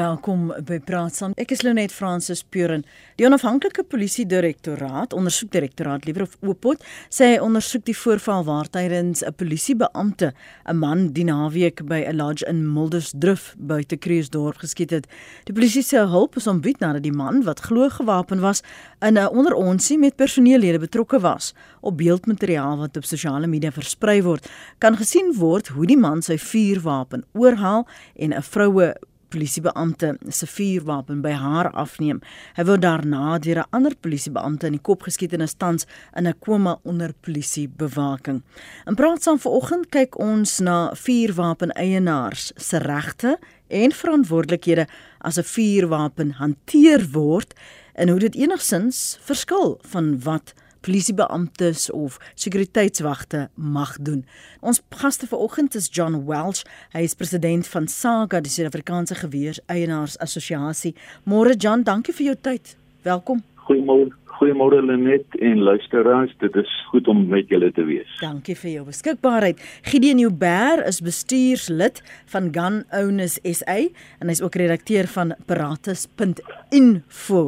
Welkom by Praat saam. Ek is Lenet Fransis Puren. Die onafhanklike polisie direktoraat, ondersoekdirektoraat liewer of Oopot, sê hy ondersoek die voorval waar tydens 'n polisiebeampte 'n man die naweek by 'n lodge in Muldersdrif buite Kruisdorp geskiet het. Die polisie se hulp is ontbied nadat die man wat glo gewapen was in 'n onderonsie met personeellede betrokke was. Op beeldmateriaal wat op sosiale media versprei word, kan gesien word hoe die man sy vuurwapen oorhaal en 'n vroue polisiebeampte se vuurwapen by haar afneem. Hy word daarna deur 'n ander polisiebeampte in die kop geskiet en is tans in 'n koma onder polisiebewaking. In praat saam vanoggend kyk ons na vuurwapen eienaars se regte en verantwoordelikhede as 'n vuurwapen hanteer word en hoe dit enigsins verskil van wat polisiebeamptes of sekuriteitswagte mag doen. Ons gaste vanoggend is John Welsh. Hy is president van SAGA, die Suid-Afrikaanse Geweers Eienaars Assosiasie. Môre John, dankie vir jou tyd. Welkom. Goeiemôre. Goeiemôre Lenet en luisteraars. Dit is goed om met julle te wees. Dankie vir jou beskikbaarheid. Gideon Joubert is bestuurslid van Gun Owners SA en hy's ook redakteur van Paratus.info.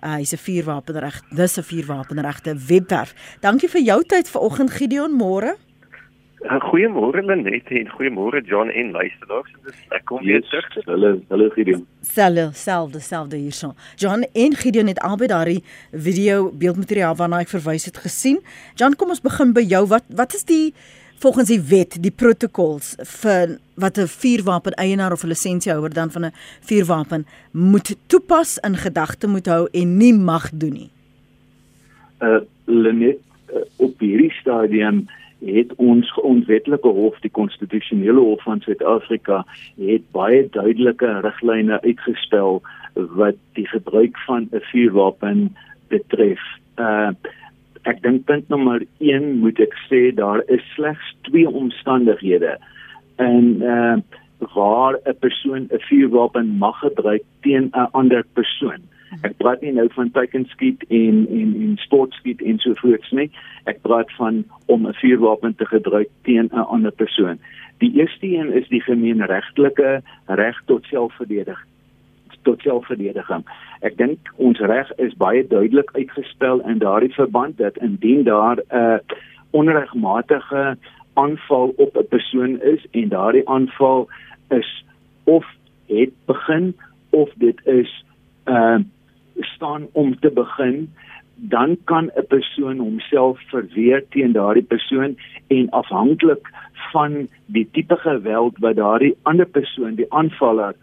Uh, hy's 'n vuurwapenreg, dis 'n vuurwapenregte webwerf. Dankie vir jou tyd vanoggend Gideon, môre. Uh, goeiemôre Lenet en goeiemôre John en luisteraars. Ek kom weer terug. Hallo, hallo Gideon. Selfe, selfde, selfde hierson. John en Gideon het albei daardie video beeldmateriaal waarna ek verwys het gesien. John, kom ons begin by jou. Wat wat is die volgens die wet die protokols vir wat 'n vuurwapen eienaar of 'n lisensiehouer dan van 'n vuurwapen moet toepas in gedagte moet hou en nie mag doen nie. Uh Lenet uh, op hierdie stadium het ons grondwetlike hof die konstitusionele hof van Suid-Afrika het baie duidelike riglyne uitgespel wat die gebruik van 'n vuurwapen betref. Uh ek dink punt nommer 1 moet ek sê daar is slegs twee omstandighede en uh waar 'n persoon 'n vuurwapen mag gebruik teen 'n ander persoon. Ek praat nie nou van teikenskiet en en en sportskiet en so voorts nie. Ek praat van om 'n vuurwapen te gebruik teen 'n ander persoon. Die eerste een is die gemeenregtelike reg tot selfverdediging tot selfverdediging. Ek dink ons reg is baie duidelik uitgespel in daardie verband dat indien daar 'n uh, onregmatige aanval op 'n persoon is en daardie aanval is of het begin of dit is uh staan om te begin dan kan 'n persoon homself verweer teen daardie persoon en afhanklik van die tipe geweld wat daardie ander persoon die aanvaller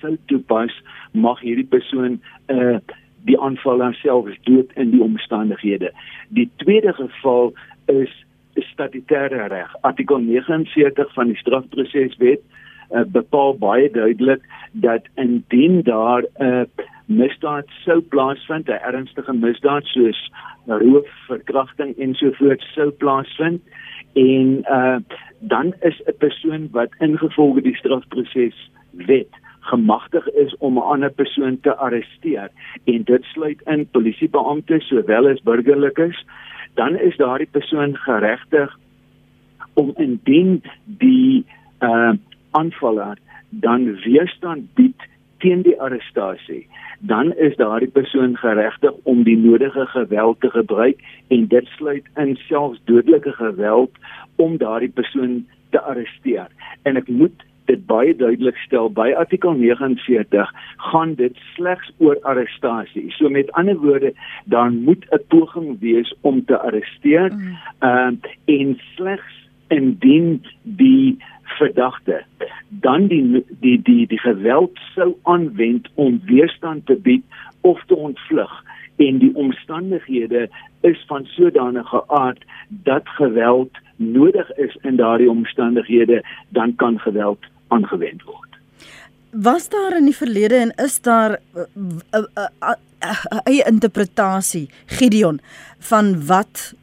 sou toepas, mag hierdie persoon uh die aanvaller self dood in die omstandighede. Die tweede geval is statutêre reg. Artikel 49 van die strafproseswet uh, bepaal baie duidelik dat indien daar 'n uh, misdaad sou plaasvind, 'n ernstige misdaad soos roof, verkrachting en so voort sou plaasvind en uh dan is 'n persoon wat ingevolge die strafproses wet gemagtig is om 'n ander persoon te arresteer. En dit sluit in polisiebeamptes sowel as burgerlikes. Dan is daardie persoon geregtig om indien die uh aanvaller dan weerstand bied teen die arrestasie dan is daardie persoon geregtig om die nodige geweld te gebruik en dit sluit in selfs dodelike geweld om daardie persoon te arresteer. En ek moet dit baie duidelik stel by artikel 49 gaan dit slegs oor arrestasie. So met ander woorde, dan moet 'n poging wees om te arresteer mm. uh, en slegs indien die verdagte dan die die die die geweld sou aanwend om weerstand te bied of te ontvlug en die omstandighede is van sodanige aard dat geweld nodig is in daardie omstandighede dan kan geweld aangewend word. Was daar in die verlede en is daar 'n uh, uh, uh, eie interpretasie Gideon van wat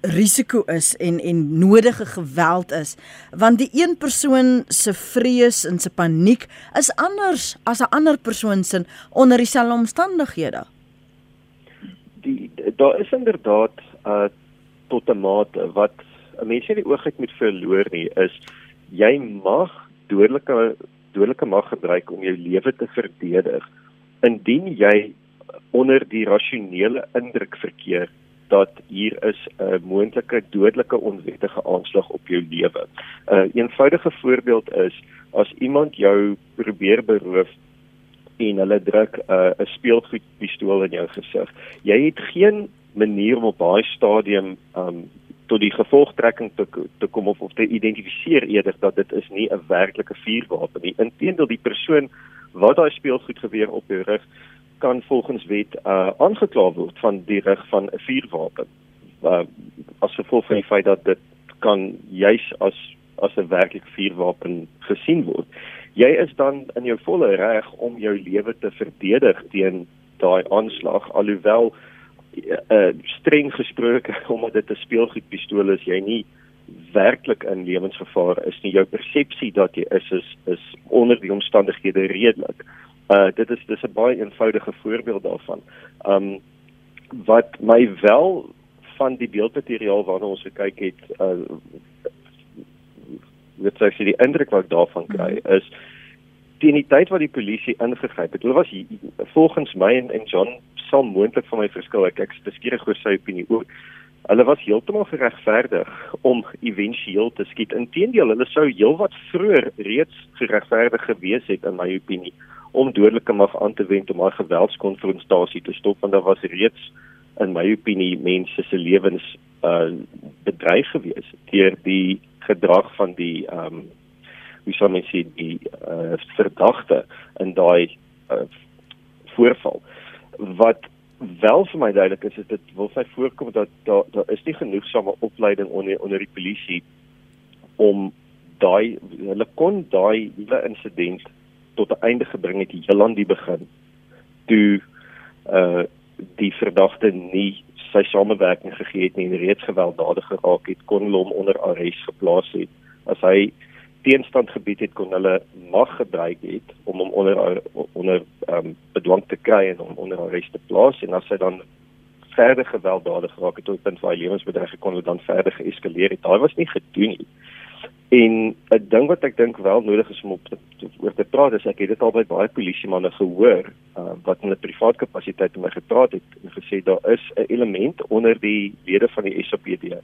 risiko is en en nodige geweld is want die een persoon se vrees en se paniek is anders as 'n ander persoon se onder dieselfde omstandighede. Die daar is inderdaad uh tot 'n mate wat 'n mens nie die oogheid moet verloor nie is jy mag dodelike dodelike mag gebruik om jou lewe te verdedig indien jy onder die rasionele indruk verkeer dat hier is 'n uh, moontlike dodelike onwettige aanslag op jou lewe. 'n uh, Eenvoudige voorbeeld is as iemand jou probeer beroof en hulle druk 'n uh, speelgoedpistool in jou gesig. Jy het geen manier om op daai stadium um tot die gevolgtrekking te te kom of of te identifiseer eerder dat dit is nie 'n werklike vuurwapen nie. Inteendeel die persoon wat daai speelgoed geweer op jou rug kan volgens wet uh aangekla word van die reg van 'n vuurwapen. Uh as gevolg van die feit dat dit kan juis as as 'n werklike vuurwapen gesien word. Jy is dan in jou volle reg om jou lewe te verdedig teen daai aanslag alhoewel uh, streng gesproke omdat dit 'n speelgoedpistool is, jy nie werklik in lewensgevaar is nie. Jou persepsie dat jy is is is onder die omstandighede redelik. Uh dit is dis 'n baie eenvoudige voorbeeld daarvan. Um wat my wel van die beeldmateriaal waarna ons gekyk het, uh wat sê jy die indruk wat ek daarvan kry mhm. is teen die tyd wat die polisie ingegryp het. Hulle was hier, volgens my en, en John sal moontlik van my verskil. Ek ek beskierig oor sy opinie ook. Hulle was heeltemal geregverdig om éventueel te skiet. Inteendeel, hulle sou heelwat vroeër reeds geregverdig gewees het in my opinie om dodelike mag aan te wend om 'n geweldskonfrontasie te stop want daar was reeds in my opinie mense se lewens uh bedreig gewees deur die gedrag van die ehm um, wie sou mens sê die uh verdagte in daai uh voorval wat wel vir my duidelik is is dit wil sy voorkom dat daar daar is nie genoegsame opleiding onder onder die polisie om daai hulle kon daai hele insident tot 'n einde gebring het heel aan die begin toe uh die verdagte nie sy samewerking gegee het nie en reeds gewelddadig geraak het kon hulle hom onder arrest geplaas het. As hy teenstand gebied het kon hulle mag gebruik het om hom onder onder ehm um, bedwang te kry en hom onder arrest te plaas en as hy dan verder gewelddadig geraak het tot punt waar hy lewensbedreig kon hulle dan verder geeskaleer het. Daai was nie gedoen nie. En 'n ding wat ek dink wel nodig is om op te, te oor te praat is ek het dit al by baie polisiemanne gehoor uh, wat in 'n privaat kapasiteit met my gepraat het en gesê daar is 'n element onder die lede van die SAPD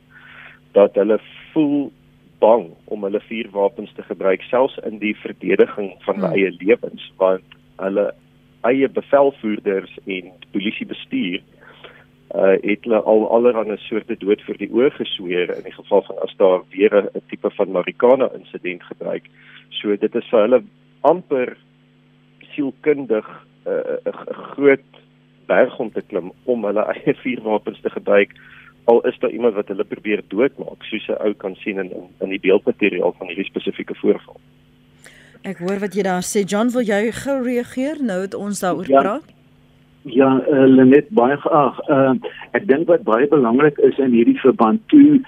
dat hulle voel bang om hulle vuurwapens te gebruik selfs in die verdediging van hulle hmm. eie lewens want hulle eie bevelvoerders en polisiebestuur uh het hulle al allerlei soorte dood vir die oë gesweer in die geval van as daar weer 'n tipe van marikana insident gebruik. So dit is vir hulle amper sielkundig 'n uh, 'n groot berg om te klim om hulle eie vuurwapens te gebruik al is daar iemand wat hulle probeer doodmaak soos 'n ou kan sien in in die beeldmateriaal van hierdie spesifieke voorval. Ek hoor wat jy daar sê John, wil jy gou reageer nou het ons daaroor ja. praat? Ja, uh, Lenet baie geag. Uh, ek dink wat baie belangrik is in hierdie verband toe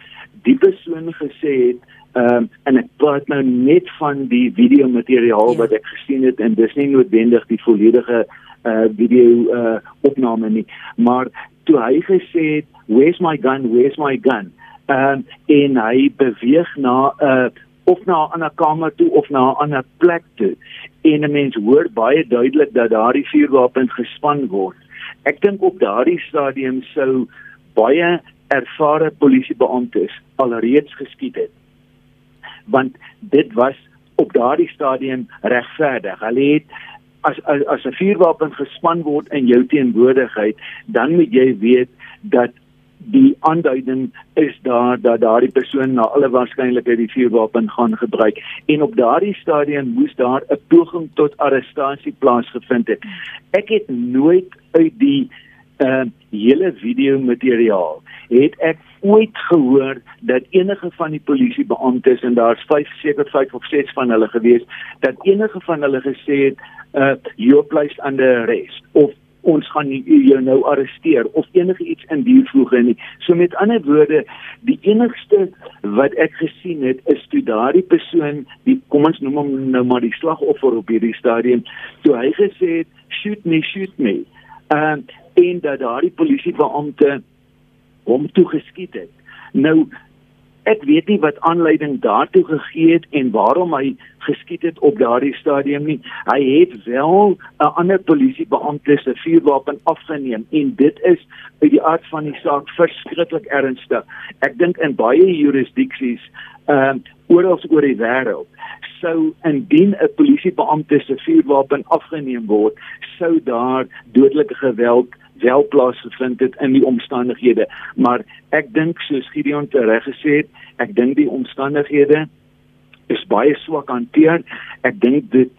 die persoon gesê het Ehm um, en ek praat nou net van die video materiaal ja. wat ek gesien het en dis nie noodwendig die volledige uh video uh opname nie maar toe hy gesê het where's my gun where's my gun um, en hy beweeg na 'n uh, of na 'n ander kamer toe of na 'n ander plek toe. En 'n mens hoor baie duidelik dat daardie vuurwapens gespan word. Ek dink op daardie stadium sou baie ervare polisiebeamptes alreeds geskiet het. Want dit was op daardie stadium regverdig. Hulle het as as, as 'n vuurwapen gespan word in jou teenwoordigheid, dan moet jy weet dat die aanduiding is daar dat daardie persoon na alle waarskynlikheid die vuurwapen gaan gebruik en op daardie stadium moes daar 'n poging tot arrestasie plaasgevind het. Ek het nooit uit die uh hele video materiaal het ek ooit gehoor dat enige van die polisiebeamptes en daar's 5 seker 5 of 6 van hulle gewees dat enige van hulle gesê het uh you place under arrest of ons gaan jou nou arresteer of enige iets in die voege nie. So met ander woorde, die enigste wat ek gesien het is toe daardie persoon, die kom ons noem hom nou maar die slagoffer op hierdie stadium, toe hy gesê het shoot me, shoot me. Ehm uh, en dat daardie polisiebeampte hom toe geskiet het. Nou Ek weet nie wat aanleiding daartoe gegee het en waarom hy geskiet het op daardie stadium nie. Hy het wel 'n ander polisiebeampte se vuurwapen afgeneem en dit is uit die aard van die saak verskriklik ernstig. Ek dink in baie jurisdiksies ehm uh, oral oor die wêreld sou indien 'n polisiebeampte se vuurwapen afgeneem word, sou daar dodelike geweld wel plaasgevind het in die omstandighede. Maar ek dink soos Gideon tereg gesê het ek dink die omstandighede is baie swak hanteer. Ek dink dit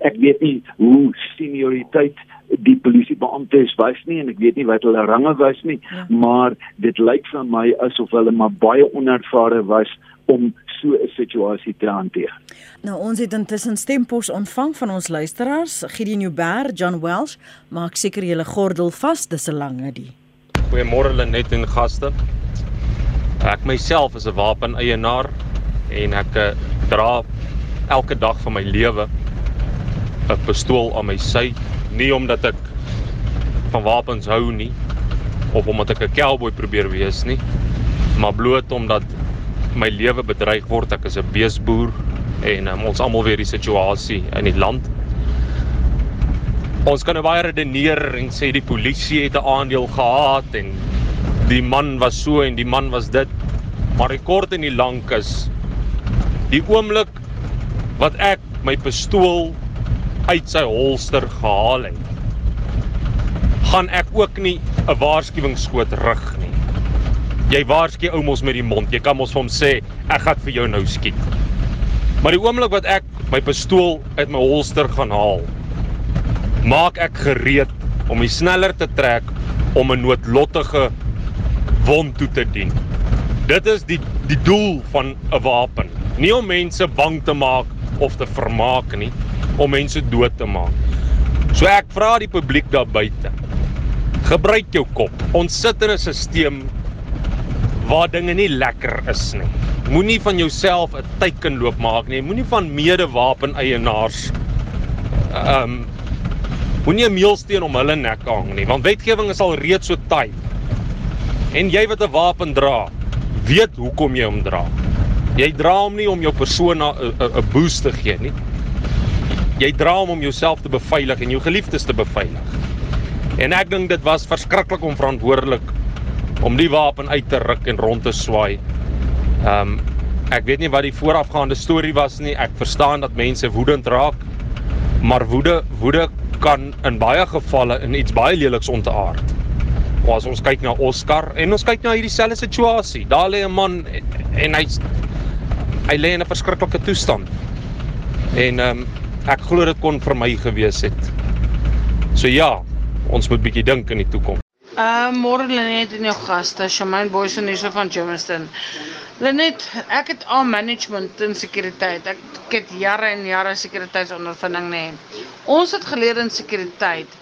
ek weet nie hoe senioriteit die polisiebeamptes was nie en ek weet nie wat hulle range was nie ja. maar dit lyk vir my asof hulle maar baie onervare was om so 'n situasie te hanteer. Nou ons het intussen stempos ontvang van ons luisteraars, Gideon Uber, John Welsh, maak seker julle gordel vas, dis 'n lange die. Goeiemôre Lenet en gaste. Ek myself is 'n wapeneienaar en ek uh, dra elke dag van my lewe 'n pistool aan my sy, nie omdat ek van wapens hou nie of omdat ek 'n cowboy probeer wees nie, maar bloot omdat my lewe bedreig word. Ek is 'n beesboer en um, ons almal weet die situasie in die land. Ons kan nou baie redeneer en sê die polisie het 'n aandeel gehad en die man was so en die man was dit. Maar die kort en die lank is die oomblik wat ek my pistool uit sy holster gehaal het, gaan ek ook nie 'n waarskuwingsskoot rig nie. Jy waarsku ou mos met die mond. Jy kan mos vir hom sê ek gaan vir jou nou skiet. Maar die oomblik wat ek my pistool uit my holster gaan haal, maak ek gereed om die sneller te trek om 'n noodlottige wond toe te dien. Dit is die die doel van 'n wapen. Nie om mense bang te maak of te vermaak nie, om mense dood te maak. So ek vra die publiek daar buite. Gebruik jou kop. Ons sit in 'n stelsel waar dinge nie lekker is nie. Moenie van jouself 'n teiken loop maak nie. Moenie van medewapeneienaars ehm um, moenie 'n meelsteen om hulle nek hang nie, want wetgewing is al reeds so taai. En jy wat 'n wapen dra, weet hoekom jy hom dra. Jy dra hom nie om jou persoon 'n boost te gee nie. Jy dra hom om jouself te beveilig en jou geliefdes te beveilig. En ek dink dit was verskriklik onverantwoordelik om die wapen uit te ruk en rond te swaai. Ehm um, ek weet nie wat die voorafgaande storie was nie. Ek verstaan dat mense woedend raak. Maar woede woede kan in baie gevalle in iets baie leliks ontaard. As ons kyk na Oscar en ons kyk na hierdie selfde situasie. Daar lê 'n man en hy hy lê in 'n verskriklike toestand. En ehm um, ek glo dit kon vir my gewees het. So ja, ons moet bietjie dink in die toekoms. Uh môre Lenet en jou gaste, Shamaine Boysen hier van Germiston. Lenet, ek het al management en sekuriteit. Ek, ek het jare en jare sekuriteitsondervinding nê. Ons het geleer in sekuriteit.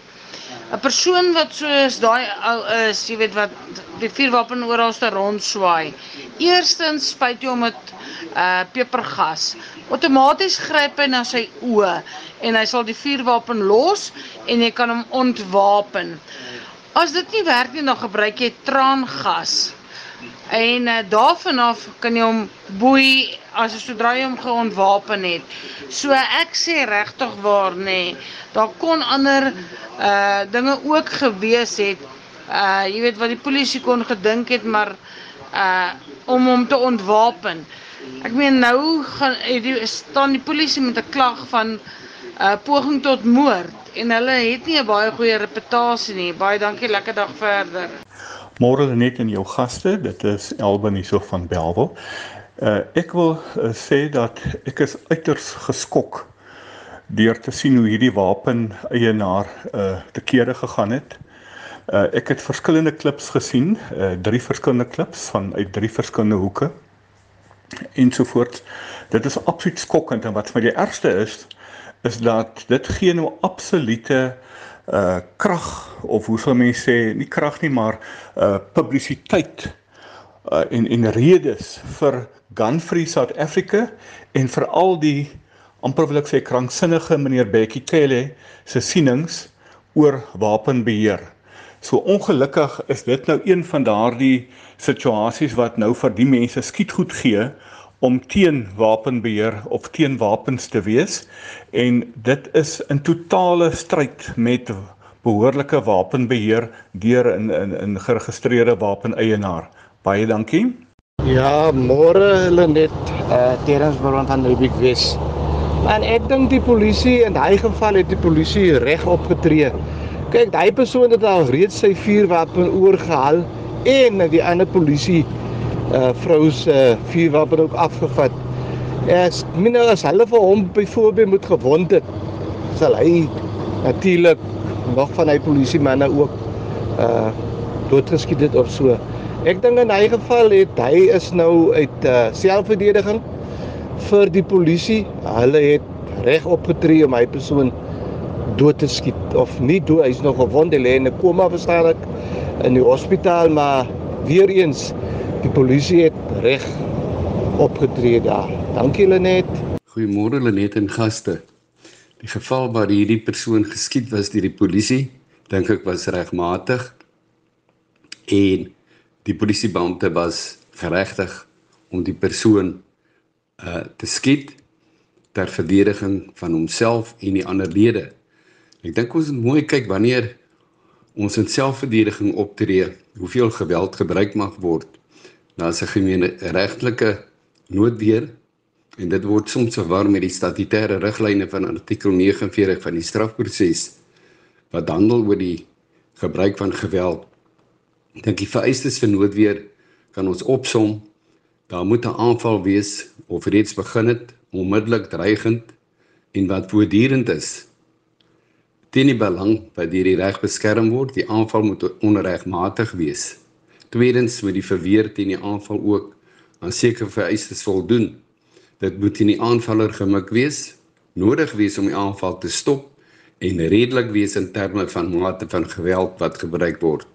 'n Persoon wat soos daai ou is, jy weet wat die vuurwapen oralste rond swaai. Eerstens spuit jy hom met uh pepergas. Outomaties gryp hy na sy oë en hy sal die vuurwapen los en jy kan hom ontwapen. As dit nie werk nie, dan gebruik jy traangas. En uh, daarvan af kan jy hom boei as jy sodra jy hom geontwapen het. So ek sê regtig waar nê, nee, daar kon ander uh dinge ook gewees het. Uh jy weet wat die polisie kon gedink het, maar uh om hom te ontwapen. Ek meen nou gaan die staan die polisie met 'n klag van uh poging tot moord en hulle het nie 'n baie goeie reputasie nie. Baie dankie, lekker dag verder. Môre net in jou gaste, dit is Elben hierso van Belwel. Uh ek wil uh, sê dat ek is uiters geskok deur te sien hoe hierdie wapen eienaar uh te kere gegaan het. Uh ek het verskillende klips gesien, uh drie verskillende klips van uit drie verskillende hoeke ensovoorts. Dit is absoluut skokkend en wat vir my die ergste is, is dat dit gee nou absolute uh krag of hoe sou mense sê nie krag nie maar uh publisiteit uh en en redes vir Gun Free South Africa en vir al die amper wil ek sê kranksinnige meneer Bekkie Cele se sienings oor wapenbeheer. So ongelukkig is dit nou een van daardie situasies wat nou vir die mense skietgoed gee om teen wapenbeheer of teen wapens te wees en dit is in totale stryd met behoorlike wapenbeheer deur 'n 'n 'n geregistreerde wapeneienaar. Baie dankie. Ja, môre hulle net eh uh, Terens Baron van Rubik Wes. En ek dink die polisie in daai geval het die polisie reg opgetree. Kyk, daai persoon het al reeds sy vuurwapen oorgehaal en die ander polisie uh vrou se vuurwapen ook afgevat. Es minne as hulle vir hom byvoorbeeld moet gewond het, sal hy natuurlik nog van hy polisie manne ook uh doodgeskiet het of so. Ek dink in hy geval het hy is nou uit uh selfverdediging vir die polisie. Hulle het reg opgetree om hy persoon dood te skiet of nie dood, hy's nog gewond, hy lê in 'n koma verstaanik in die hospitaal, maar weer eens die polisie het reg opgetree daar. Dankie Lenet. Goeiemôre Lenet en gaste. Die geval waar hierdie persoon geskiet was deur die polisie, dink ek was regmatig. En die polisiebeampte was geregtig om die persoon uh te skiet ter verdediging van homself en die ander lede. Ek dink ons moet mooi kyk wanneer ons in selfverdediging optree, hoeveel geweld gebruik mag word. Daar's 'n gemeene regtelike noodweer en dit word soms verwar met die statutêre riglyne van artikel 49 van die strafproses wat handel oor die gebruik van geweld. Ek dink die vereistes vir noodweer kan ons opsom. Daar moet 'n aanval wees of reeds begin het, onmiddellik dreigend en wat voortdurend is teen die belang wat deur die reg beskerm word, die aanval moet onregmatig wees. Tweedens moet die verweer teen die aanval ook aan sekere vereistes voldoen. Dit moet teen die aanvaller gemik wees, nodig wees om die aanval te stop en redelik wees in terme van mate van geweld wat gebruik word.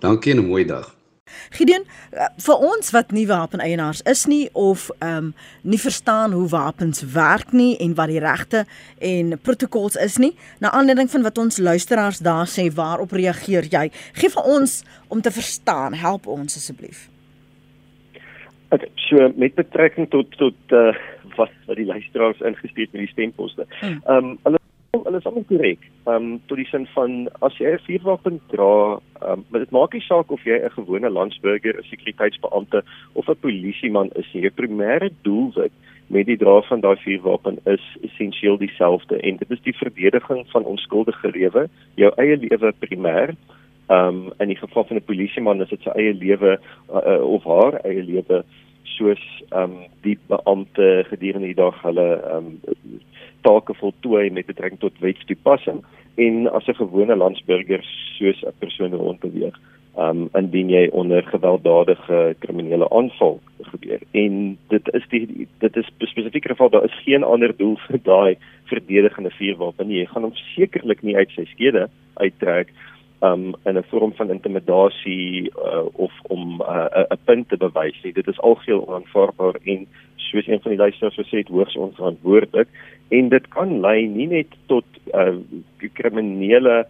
Dankie en 'n mooi dag. Gideon, eh, vir ons wat nie wapeneienaars is nie of ehm um, nie verstaan hoe wapens werk nie en wat die regte en protokols is nie, na aanleiding van wat ons luisteraars daar sê, waarop reageer jy? Gee vir ons om te verstaan, help ons asseblief. Okay, so met betrekking tot tot uh, wat wat die luisteraars ingestuur het met die stemposte. Hmm. Ehm um, hulle hulle is almal korrek. Ehm um, tot die sin van as jy 'n vuurwapen dra, ehm um, dit maak nie saak of jy 'n gewone landsburger, 'n sekuriteitsbeampte of 'n polisieman is nie. Jou primêre doelwit met die dra van daai vuurwapen is essensieel dieselfde en dit is die verdediging van onskuldige lewe, jou eie lewe primêr. Ehm um, in die geval van 'n polisieman is dit sy eie lewe uh, uh, of haar eie lewe soos ehm um, die beampte gedurende die dag hulle ehm um, take voltooi met betrekking tot wetstoepassing en as 'n gewone landsburger soos 'n persoon rondbeweeg um indien jy onder gewelddadige kriminele aanval gebeur. En dit is die dit is spesifiek geval daar is geen ander doel vir daai verdedigende vuurwapen nie. Jy gaan hom sekerlik nie uit sy skede uittrek um in 'n vorm van intimidasie uh, of om 'n uh, 'n punt te bewys nie. Dit is algeheel onaanvaarbaar en soos een van die luisteraars gesê het hoogs onverantwoordelik. En dit kan lei nie net tot uh, kriminele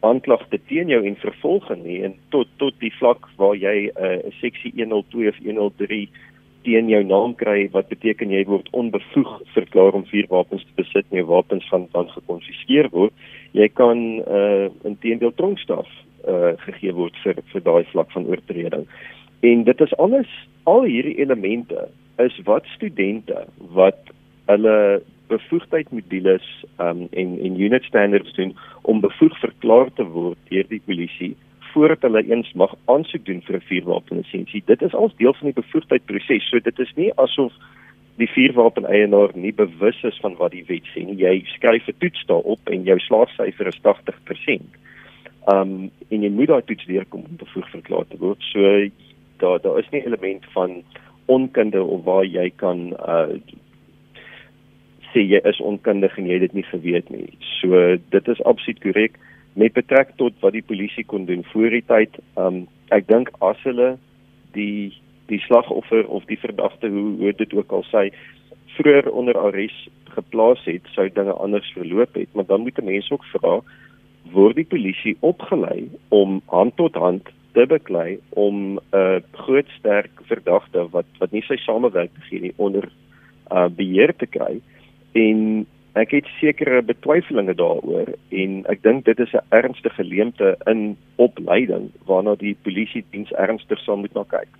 aanklagte teen jou en vervolging nie en tot tot die vlak waar jy 'n uh, seksie 102 of 103 teen jou naam kry wat beteken jy word onbevoeg verklaar om vuurwapens te besit en jou wapens van dan gekonfiskeer word jy kan uh, intedeel tronkstraf uh, gegee word vir vir daai vlak van oortreding en dit is alles al hierdie elemente is wat studente wat hulle bevoegdheid modules um, en en unit standards doen om bevoeg verklaar te word deur die polisie voordat hulle eens mag aansoek doen vir 'n vuurwapenlisensie. Dit is als deel van die bevoegdheidproses. So dit is nie asof die vuurwapen eienaar nie bewus is van wat die wet sê nie. Jy skryf 'n toets daarop en jou slaagsyfer is 80%. Um en jy moet daai toets deurkom om bevoeg verklaar te word. So daar daar is nie element van onkunde of waar jy kan uh sê jy is onkundig en jy dit nie geweet nie. So dit is absoluut korrek met betrekking tot wat die polisie kon doen voor die tyd. Um ek dink as hulle die die slagoffer of die verdagte hoe hoe dit ook al sê vroeër onder arrest geplaas het, sou dinge anders verloop het, maar dan moet mense ook vra word die polisie opgelei om hand tot hand te beklei om 'n uh, groot sterk verdagte wat wat nie sy samewerk gee nie onder uh, beheer te kry en ek het sekere betwyfelinge daaroor en ek dink dit is 'n ernstige leemte in opleiding waarna die polisie diens ernstig sal moet na kyk.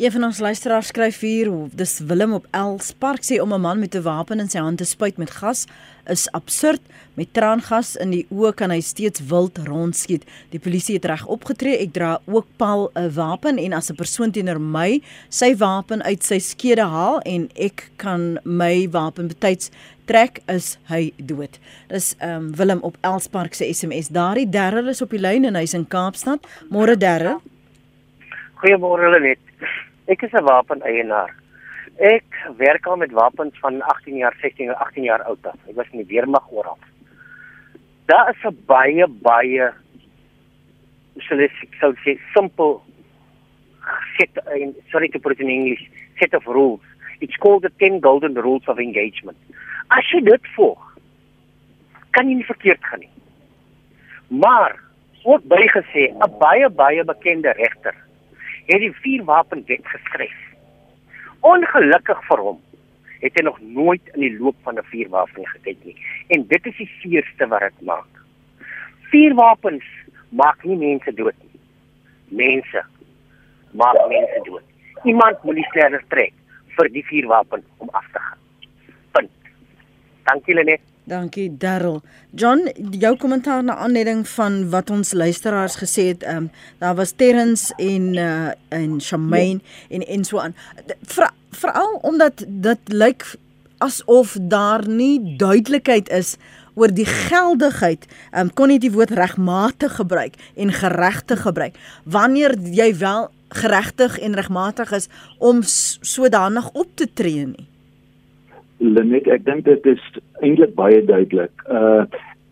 Een van ons luisteraars skryf hier, dis Willem op Elspark sê om 'n man met 'n wapen in sy hand te spuit met gas is absurd. Met traangas in die oë kan hy steeds wild rondskiet. Die polisie het reg opgetree. Ek dra ook paal 'n wapen en as 'n persoon teenoor my sy wapen uit sy skede haal en ek kan my wapen betyds trek is hy dood. Dis ehm um, Willem op Elspark se SMS. Daardie Darryl is op die lyn en hy's in Kaapstad. Môre Darryl. Goeiemôre Lenet. Ek is 'n wapeneienaar. Ek werk al met wapens van 18 jaar, 16 jaar, 18 jaar oud af. Ek was in die weermag oral. Daar is 'n baie baie sal ek sou sê simpel set in sorry to put it in English, set of rules. It's called the 10 golden rules of engagement. As jy dit volg, kan jy nie verkeerd gaan nie. Maar word bygesê 'n baie baie bekende regter het die vuurwapenwet geskryf. Ongelukkig vir hom het hy nog nooit in die loop van 'n vuurwapen gekyk nie. En dit is die seerste wat dit maak. Vuurwapens maak nie mense dood nie. Mense maak mense dood. Iemand moet die sterre trek vir die vuurwapen om af te gaan. Punt. Dankie Lenet. Dankie Darryl. John, jou kommentaar na aanleiding van wat ons luisteraars gesê het, ehm um, daar was Terrens en uh en Shamaine ja. en en so aan. Veral omdat dit lyk asof daar nie duidelikheid is oor die geldigheid. Ehm um, kon nie die woord regmatig gebruik en geregtig gebruik. Wanneer jy wel geregtig en regmatig is om sodanig op te tree nie. Lenet, ek dink dit is eintlik baie duidelik. Uh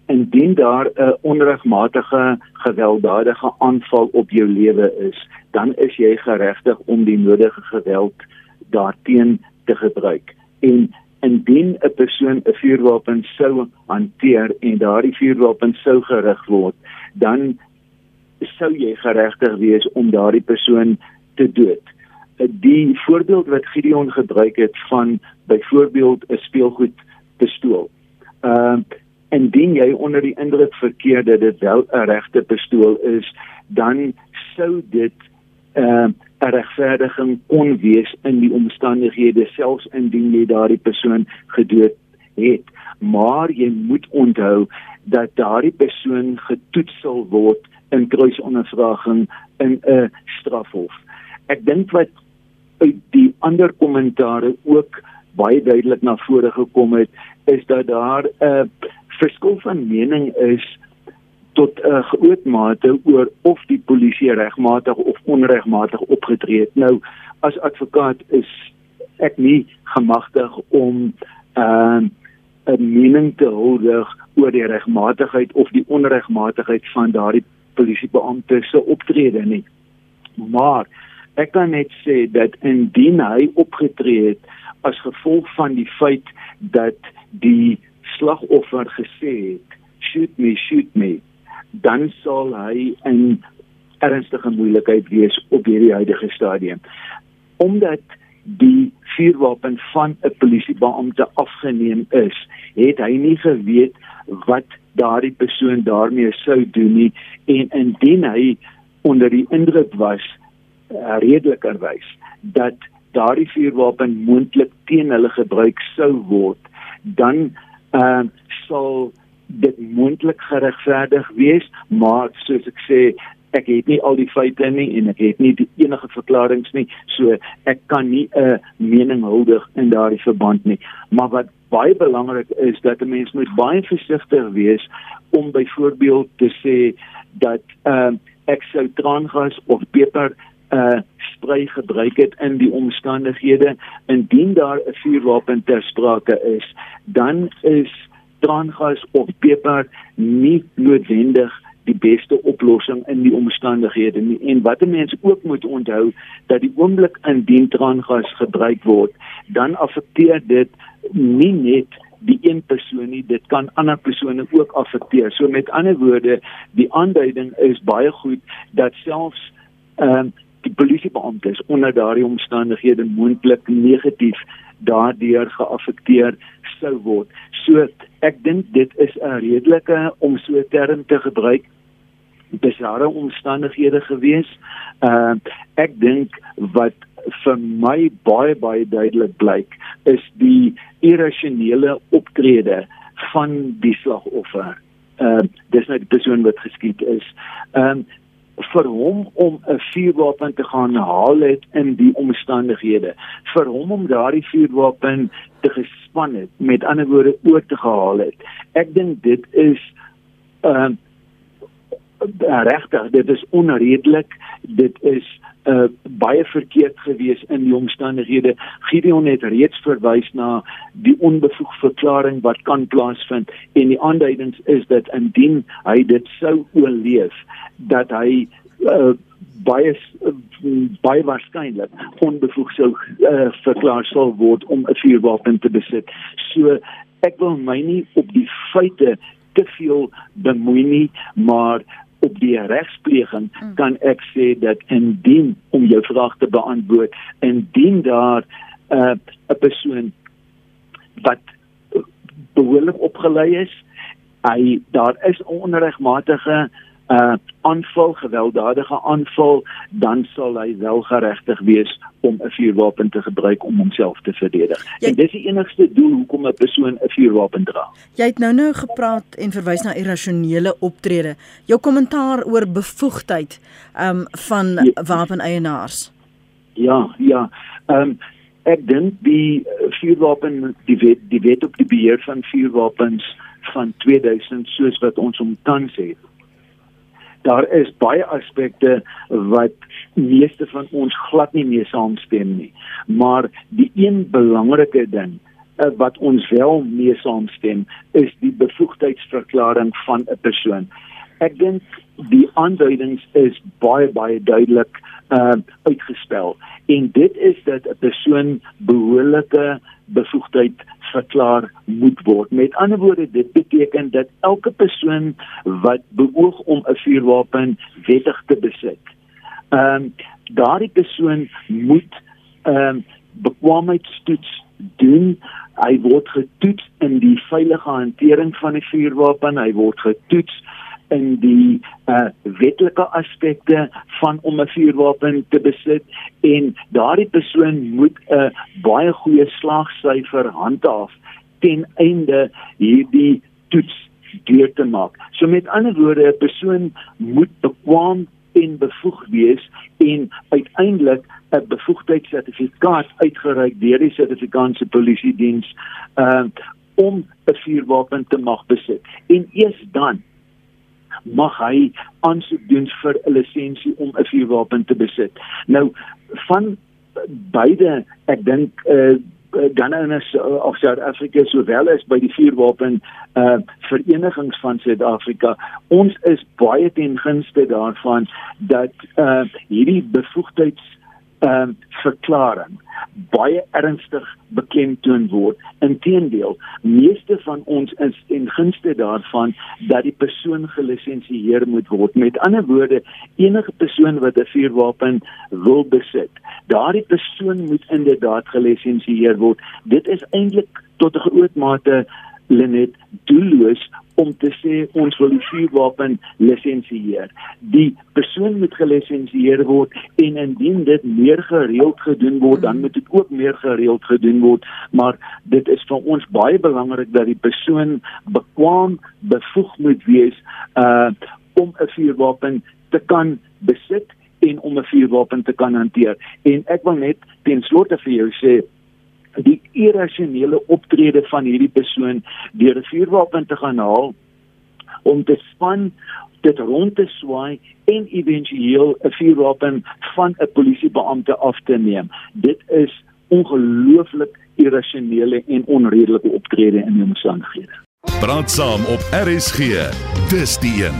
indien daar 'n uh, onregmatige gewelddadige aanval op jou lewe is, dan is jy geregtig om die nodige geweld daarteen te gebruik. En indien 'n persoon 'n vuurwapen sou hanteer en daardie vuurwapen sou gerig word, dan sou jy geregtig wees om daardie persoon te dood die voorbeeld wat Gideon gebruik het van byvoorbeeld 'n speelgoed pistool. Ehm uh, indien jy onder die indruk verkeer dat dit wel 'n regte pistool is, dan sou dit ehm uh, 'n regverdiging kon wees in die omstandighede selfs indien jy daardie persoon gedood het. Maar jy moet onthou dat daardie persoon getoets sal word in kruisondervraging in 'n strafhof. Ek dink wat uit die ander kommentare ook baie duidelik na vore gekom het is dat daar 'n uh, verskil van mening is tot 'n uh, groot mate oor of die polisie regmatig of onregmatig opgetree het. Nou as advokaat is ek nie gemagtig om 'n uh, 'n mening te huldig oor die regmatigheid of die onregmatigheid van daardie polisiebeampte se optrede nie. Maar Ek kan net sê dat indien hy opgetree het as gevolg van die feit dat die slagoffer gesê het shoot me shoot me dan sal hy in ernstige moeilikheid wees op hierdie huidige stadium. Omdat die vuurwapen van 'n polisiebeampte afgeneem is het hy nie geweet wat daardie persoon daarmee sou doen nie. En indien hy onder die indruk was uh, redelikerwys dat daardie vuurwapen moontlik teen hulle gebruik sou word, dan uh, sal dit moontlik geregverdig wees, maar soos ek sê, ek het nie al die feite nie en ek het nie enige verklaringe nie, so ek kan nie 'n mening huldig in daardie verband nie. Maar wat baie belangrik is dat 'n mens moet baie versigtig wees om byvoorbeeld te sê dat uh, ek sou traangas of peper uh sprei gebruik het in die omstandighede indien daar 'n vuurwapen ter sprake is dan is traangas of peper nie noodwendig die beste oplossing in die omstandighede nie en wat mense ook moet onthou dat die oomblik indien traangas gebruik word dan affekteer dit nie net die een persoon nie, dit kan ander persone ook affekteer. So met ander woorde, die aanduiding is baie goed dat selfs ehm um, die polisiebeamptes onder daardie omstandighede moontlik negatief daardeur geaffekteer sou word. So ek dink dit is 'n redelike om so 'n term te gebruik bizarre omstandighede gewees. Uh ek dink wat vir my baie baie duidelik blyk is die irrasionele optrede van die slagoffer. Uh dis net die persoon wat geskiet is. Um vir hom om 'n vuurwapen te gaan haal het in die omstandighede. Vir hom om daardie vuurwapen te gespan het met ander woorde oor te gehaal het. Ek dink dit is ehm uh, regtig dit is onredelik. Dit is uh, baie verkeerd gewees in die omstandighede. Gideon het reeds verwys na die onbevoeg verklaring wat kan plaasvind en die aanduidings is dat indien hy dit sou oorleef dat hy uh, baie baie waarskynlik onbevoeg sou uh, verklaar sal word om 'n vuurwapen te besit. So ek wil my nie op die feite te veel bemoei nie maar op die regspleging hmm. kan ek sê dat indien om jou vraag te beantwoord indien daar 'n uh, persoon wat behoorlik opgelei is hy daar is onregmatige uh aanval gewelddadige aanval dan sal hy wel geregtig wees om 'n vuurwapen te gebruik om homself te verdedig. Jy, en dis die enigste doel hoekom 'n persoon 'n vuurwapen dra. Jy het nou nou gepraat en verwys na irrasionele optrede. Jou kommentaar oor bevoegdheid um van ja, wapeneienaars. Ja, ja. Um ek dink die vuurwapen die wet die wet op die beheer van vuurwapens van 2000 soos wat ons hom tans het daar is baie aspekte wat meeste van ons glad nie mee saamstem nie. Maar die een belangrike ding uh, wat ons wel mee saamstem is die bevoegdheidsverklaring van 'n persoon. Ek dink die aanduidings is baie baie duidelik uh uitgespel en dit is dat 'n persoon behoorlike bevoegdheid verklaar moet word. Met ander woorde, dit beteken dat elke persoon wat beoog om 'n vuurwapen wettig te besit, ehm um, daardie persoon moet ehm um, bekwaamheidstoets doen. Hy word getoets in die veilige hantering van 'n vuurwapen, hy word getoets in die uh wetlike aspekte van om 'n vuurwapen te besit en daardie persoon moet 'n uh, baie goeie slagsyfer handhaaf ten einde hierdie toets deur te maak. So met ander woorde 'n persoon moet bekwam en bevoeg wees en uiteindelik 'n bevoegdheidssertifikaat uitgereik deur die Suid-Afrikaanse Polisie Diens uh om 'n vuurwapen te mag besit. En eers dan mag hy aansoek doen vir 'n lisensie om 'n vuurwapen te besit. Nou van beide, ek dink eh uh, Ghanaians of Suid-Afrika sowel as by die vuurwapen eh uh, verenigings van Suid-Afrika, ons is baie ten gunste daarvan dat eh uh, hierdie bevoegdheids um, verklaring baie ernstig beklemtoon word. Inteendeel, meeste van ons is in gunste daarvan dat die persoon gelisensieer moet word. Met ander woorde, enige persoon wat 'n vuurwapen wil besit, daardie persoon moet inderdaad gelisensieer word. Dit is eintlik tot 'n groot mate Lenet doelloos om te sê ons wil die vuurwapen lisensieer. Die persoon moet gelisensieer word en indien dit meer gereeld gedoen word, dan moet dit ook meer gereeld gedoen word, maar dit is vir ons baie belangrik dat die persoon bekwam bevoeg moet wees uh om 'n vuurwapen te kan besit en om 'n vuurwapen te kan hanteer. En ek wil net ten slotte vir jou sê die irrasionele optrede van hierdie persoon deur 'n vuurwapen te gaan haal om te span dit rond te swaai en éventueel 'n vuurwapen van 'n polisiebeampte af te neem. Dit is ongelooflik irrasionele en onredelike optrede in die omstandighede. Praat saam op RSG. Dis die een.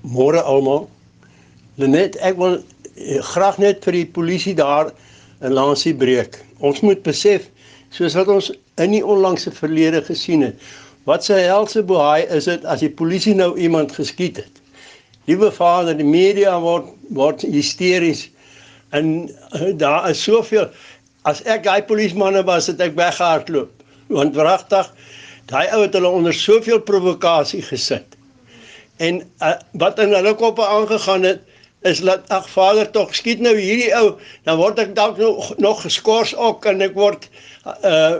Môre almal. Lenet, ek wil eh, graag net vir die polisie daar 'n lansie breek. Ons moet besef soos wat ons in die onlangse verlede gesien het. Wat sy helse bohaai is dit as die polisie nou iemand geskiet het. Liewe vader, die media word word hysteries en uh, daar is soveel as ek daai polismanne was het ek weggehardloop. Want wragtig, daai ou het hulle onder soveel provokasie gesit. En uh, wat in hulle koppe aangegaan het is dat ag vader tog skiet nou hierdie ou, dan word ek dalk nog nog geskort ook en ek word uh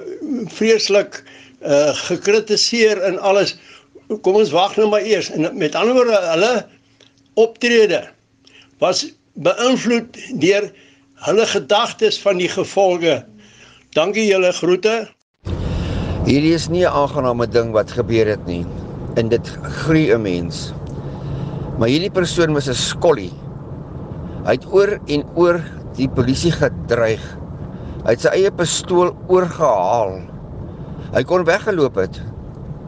vreeslik uh gekritiseer en alles. Kom ons wag nou maar eers. En met ander woorde, hulle optrede was beïnvloed deur hulle gedagtes van die gevolge. Dankie julle groete. Hierdie is nie 'n aangename ding wat gebeur het nie. En dit groei 'n mens. Maar hierdie persoon was 'n skollie. Hy het oor en oor die polisie gedreig. Hy het sy eie pistool oorgehaal Hy kon weggeloop het.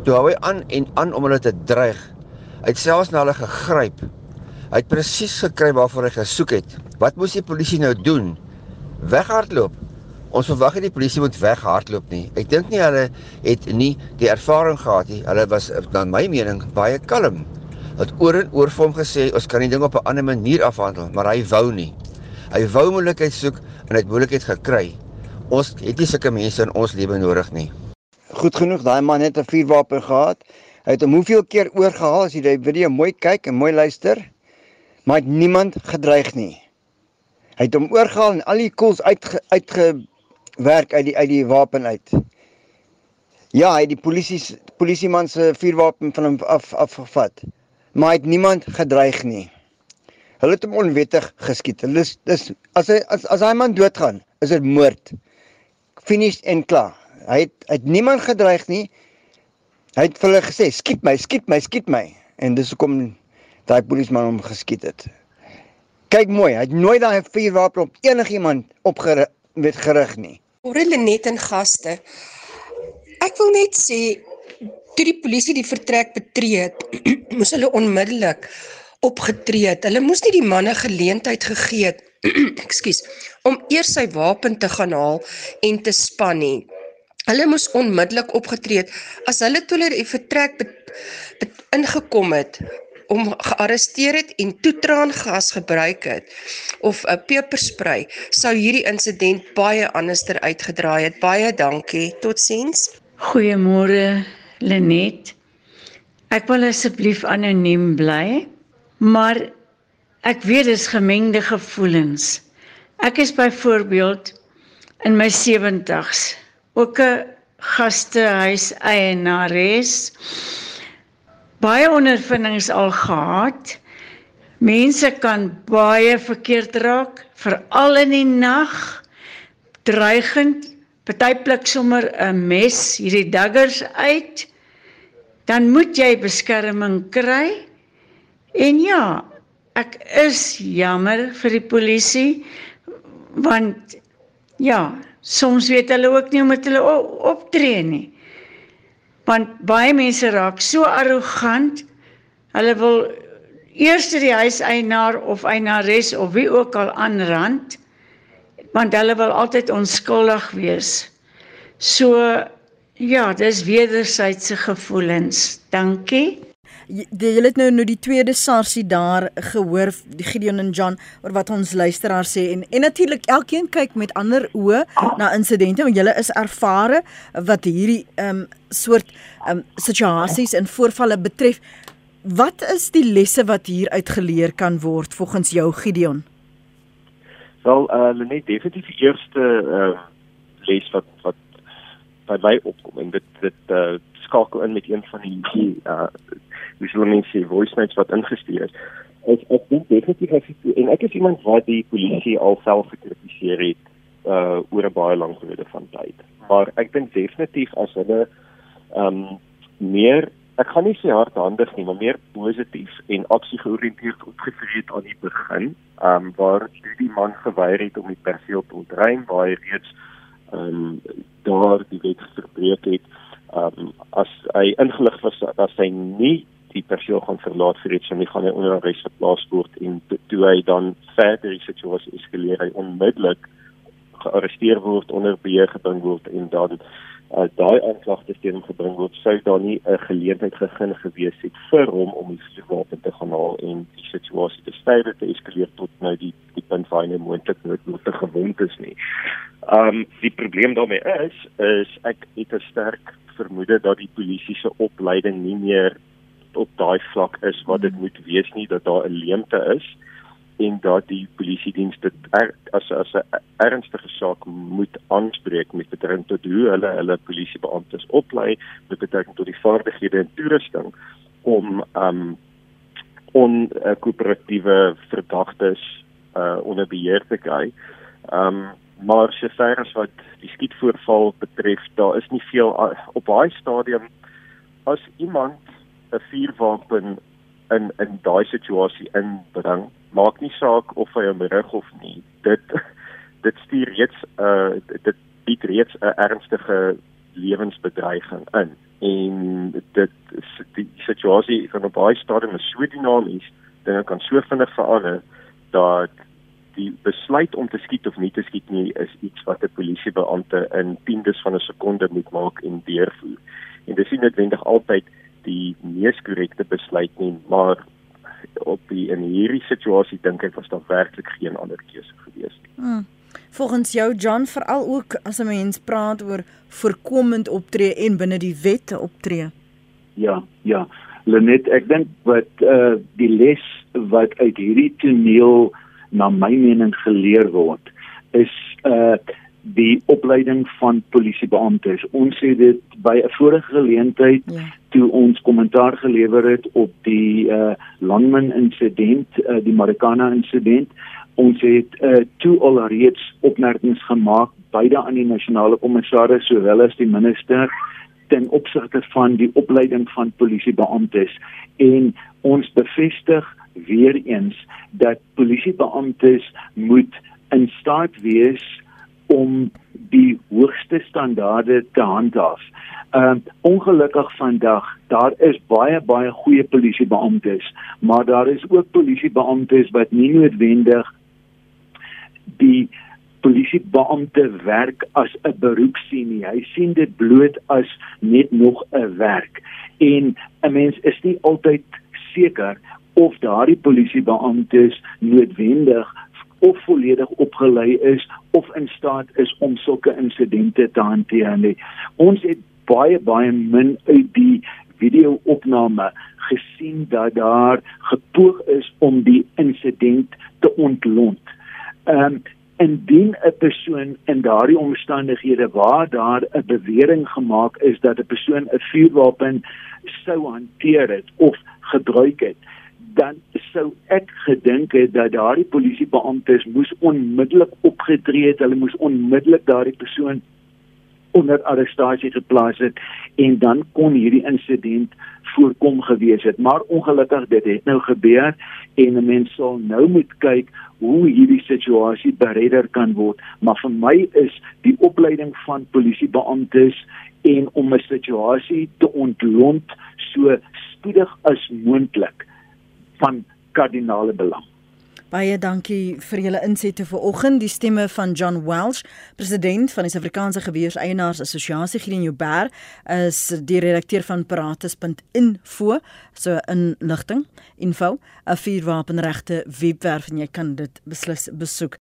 Toe hou hy aan en aan om hulle te dreig. Hy het selfs na hulle gegryp. Hy het presies gekry waarvoor hy gesoek het. Wat moes die polisie nou doen? Weghardloop. Ons verwag nie die polisie moet weghardloop nie. Ek dink nie hulle het nie die ervaring gehad nie. Hulle was na my mening baie kalm. Het oor en oor vir hom gesê ons kan die ding op 'n ander manier afhandel, maar hy wou nie. Hy wou moontlikheid soek en hy het moontlikheid gekry. Ons het nie sulke mense in ons lewe nodig nie goed genoeg daai man het 'n vuurwapen gehad. Hy het hom hoeveel keer oorgehaal as jy die video mooi kyk en mooi luister. Maar het niemand gedreig nie. Hy het hom oorgehaal en al die koels uit uitgewerk uit die uit die wapen uit. Ja, hy het die polisie polisieman se vuurwapen van hom af afgevat. Maar hy het niemand gedreig nie. Hulle het hom onwettig geskiet. Hulle is dis as hy as as hy man doodgaan, is dit moord. Finish en klaar. Hy het hy het niemand gedreig nie. Hy het vir hulle gesê, "Skiet my, skiet my, skiet my." En dis hoekom daai polisieman hom geskiet het. Kyk mooi, hy het nooit daai vuurwapen op enigiemand opgerig met gerig nie. Oor net en gaste. Ek wil net sê toe die polisie die vertrek betree het, moes hulle onmiddellik opgetree het. Hulle moes nie die manne geleentheid gegee het, ekskuus, om eers sy wapen te gaan haal en te span nie. Hulle moes onmiddellik opgetree het as hulle toe hulle vertrek bet, bet, ingekom het om gearresteer het en toetraangas gebruik het of 'n peperspray sou hierdie insident baie anderster uitgedraai het. Baie dankie. Totsiens. Goeiemôre Lenet. Ek wil asseblief anoniem bly, maar ek weet dis gemengde gevoelens. Ek is byvoorbeeld in my 70's ook 'n gastehuis eienares baie ondervindings al gehad. Mense kan baie verkeerd raak, veral in die nag, dreigend, partyplik sommer 'n mes hierdie daggers uit. Dan moet jy beskerming kry. En ja, ek is jammer vir die polisie want ja, soms weet hulle ook nie hoe om hulle optree nie. Want baie mense raak so arrogant. Hulle wil eers die huiseienaar of eienares of wie ook al aanrand want hulle wil altyd onskuldig wees. So ja, dis wederwysige gevoelens. Dankie jy jy het nou nou die tweede sarsie daar gehoor Gideon en John oor wat ons luisteraars sê en en natuurlik elkeen kyk met ander oë na insidente want julle is ervare wat hierdie ehm um, soort ehm um, situasies en voorvalle betref wat is die lesse wat hier uitgeleer kan word volgens jou Gideon Wel uh net definitief die eerste uh les wat wat by my opkom en dit dit uh skakel in met een van die uh hoe sou mense sê voice notes wat ingestuur is. Ek ek dink definitief as ek en ek is iemand wat die polisie al self gekritiseer het uh oor 'n baie lang periode van tyd. Maar ek dink definitief as hulle ehm um, meer ek gaan nie sê hardhandig nie, maar meer positief en aksie georiënteerd opgetree aan die begin, ehm um, waar die man geweier het om die perseel te ontruim, waar hy reeds ehm um, daar die wet verbreek het. Ehm um, as hy ingelig was dat hy nie die perseel gaan verlaat vir iets en hy gaan hy onder arrest geplaas word en toe hy dan verder die situasie eskaleer hy onmiddellik gearresteer word onder beheer gebring word en dan uh, daai aanklagte teen hom gebring word, sou daar nie 'n geleentheid gegee gewees het vir hom om die vuurwapen te gaan haal en die situasie te styre te eskaleer tot nou die die punt waar hy nou moontlik noodlottig gewond is nie. Um die probleem daarmee is is ek het 'n sterk vermoede dat die polisie se opleiding nie meer op daai vlak is wat dit moet wees nie dat daar 'n leemte is en dat die polisie diens dit er, as as 'n ernstige saak moet aanspreek met betrekking tot hoe hulle hulle polisiebeamptes oplei met betrekking tot die vaardighede en toerusting om um onkoöperatiewe verdagtes uh onder beheer te kry. Um maar sover as wat die skietvoorval betref, daar is nie veel op daai stadium as iemand 'n vuurwapen in in daai situasie inbring, maak nie saak of hy hom rig of nie. Dit dit stuur reeds 'n uh, dit bied reeds 'n ernstige lewensbedreiging in en dit die situasie van op daai stadium is so dinamies, dinge kan so vinnig verander dat die besluit om te skiet of nie te skiet nie is iets wat 'n polisiebeampte in tiendes van 'n sekonde moet maak en deurvoer. En dis nie noodwendig altyd die mees korrekte besluit nie, maar op die in hierdie situasie dink ek was daar werklik geen ander keuse gewees nie. Hmm. Volgens jou John veral ook as 'n mens praat oor voorkomend optree en binne die wet optree. Ja, ja. Lenet, ek dink wat uh die les wat uit hierdie toneel na my mening geleer word is uh die opleiding van polisiebeamptes. Ons het dit by 'n vorige geleentheid ja. toe ons kommentaar gelewer het op die uh Landman insident, uh, die Marikana insident. Ons het uh toe alreeds opmerkings gemaak beide aan die nasionale kommissaris sowel as die minister ten opsigte van die opleiding van polisiebeamptes en ons bevestig weer eens dat polisiebeamptes moet in staat wees om die hoogste standaarde te handhaaf. Ehm uh, ongelukkig vandag, daar is baie baie goeie polisiebeamptes, maar daar is ook polisiebeamptes wat nie noodwendig die polisiebeampte werk as 'n beroep sien nie. Hy sien dit bloot as net nog 'n werk. En 'n mens is nie altyd seker of daardie polisiebeamptes noodwendig of volledig opgelei is of in staat is om sulke insidente te hanteer nie. Ons het baie baie min uit die video-opname gesien dat daar gepoog is om die insident te ontlont. Ehm um, indien 'n persoon in daardie omstandighede waar daar 'n bewering gemaak is dat 'n persoon 'n vuurwapen sou hanteer het of gebruik het, dan sou ek gedink het dat daardie polisiebeamptes moes onmiddellik opgetree het. Hulle moes onmiddellik daardie persoon onder arrestasie geplaas het en dan kon hierdie insident voorkom gewees het. Maar ongelukkig dit het nou gebeur en 'n mens sal nou moet kyk hoe hierdie situasie beredder kan word. Maar vir my is die opleiding van polisiebeamptes en om 'n situasie te ontlont so spoedig as moontlik van kardinale belang. Baie dankie vir julle insette vanoggend. Die stemme van John Welsh, president van die Suid-Afrikaanse Geweerseienaars Assosiasie Gideon Jouber, is die redakteur van paratus.info, so inligting, info, 'n vuurwapenregte webwerf en jy kan dit beslis besoek.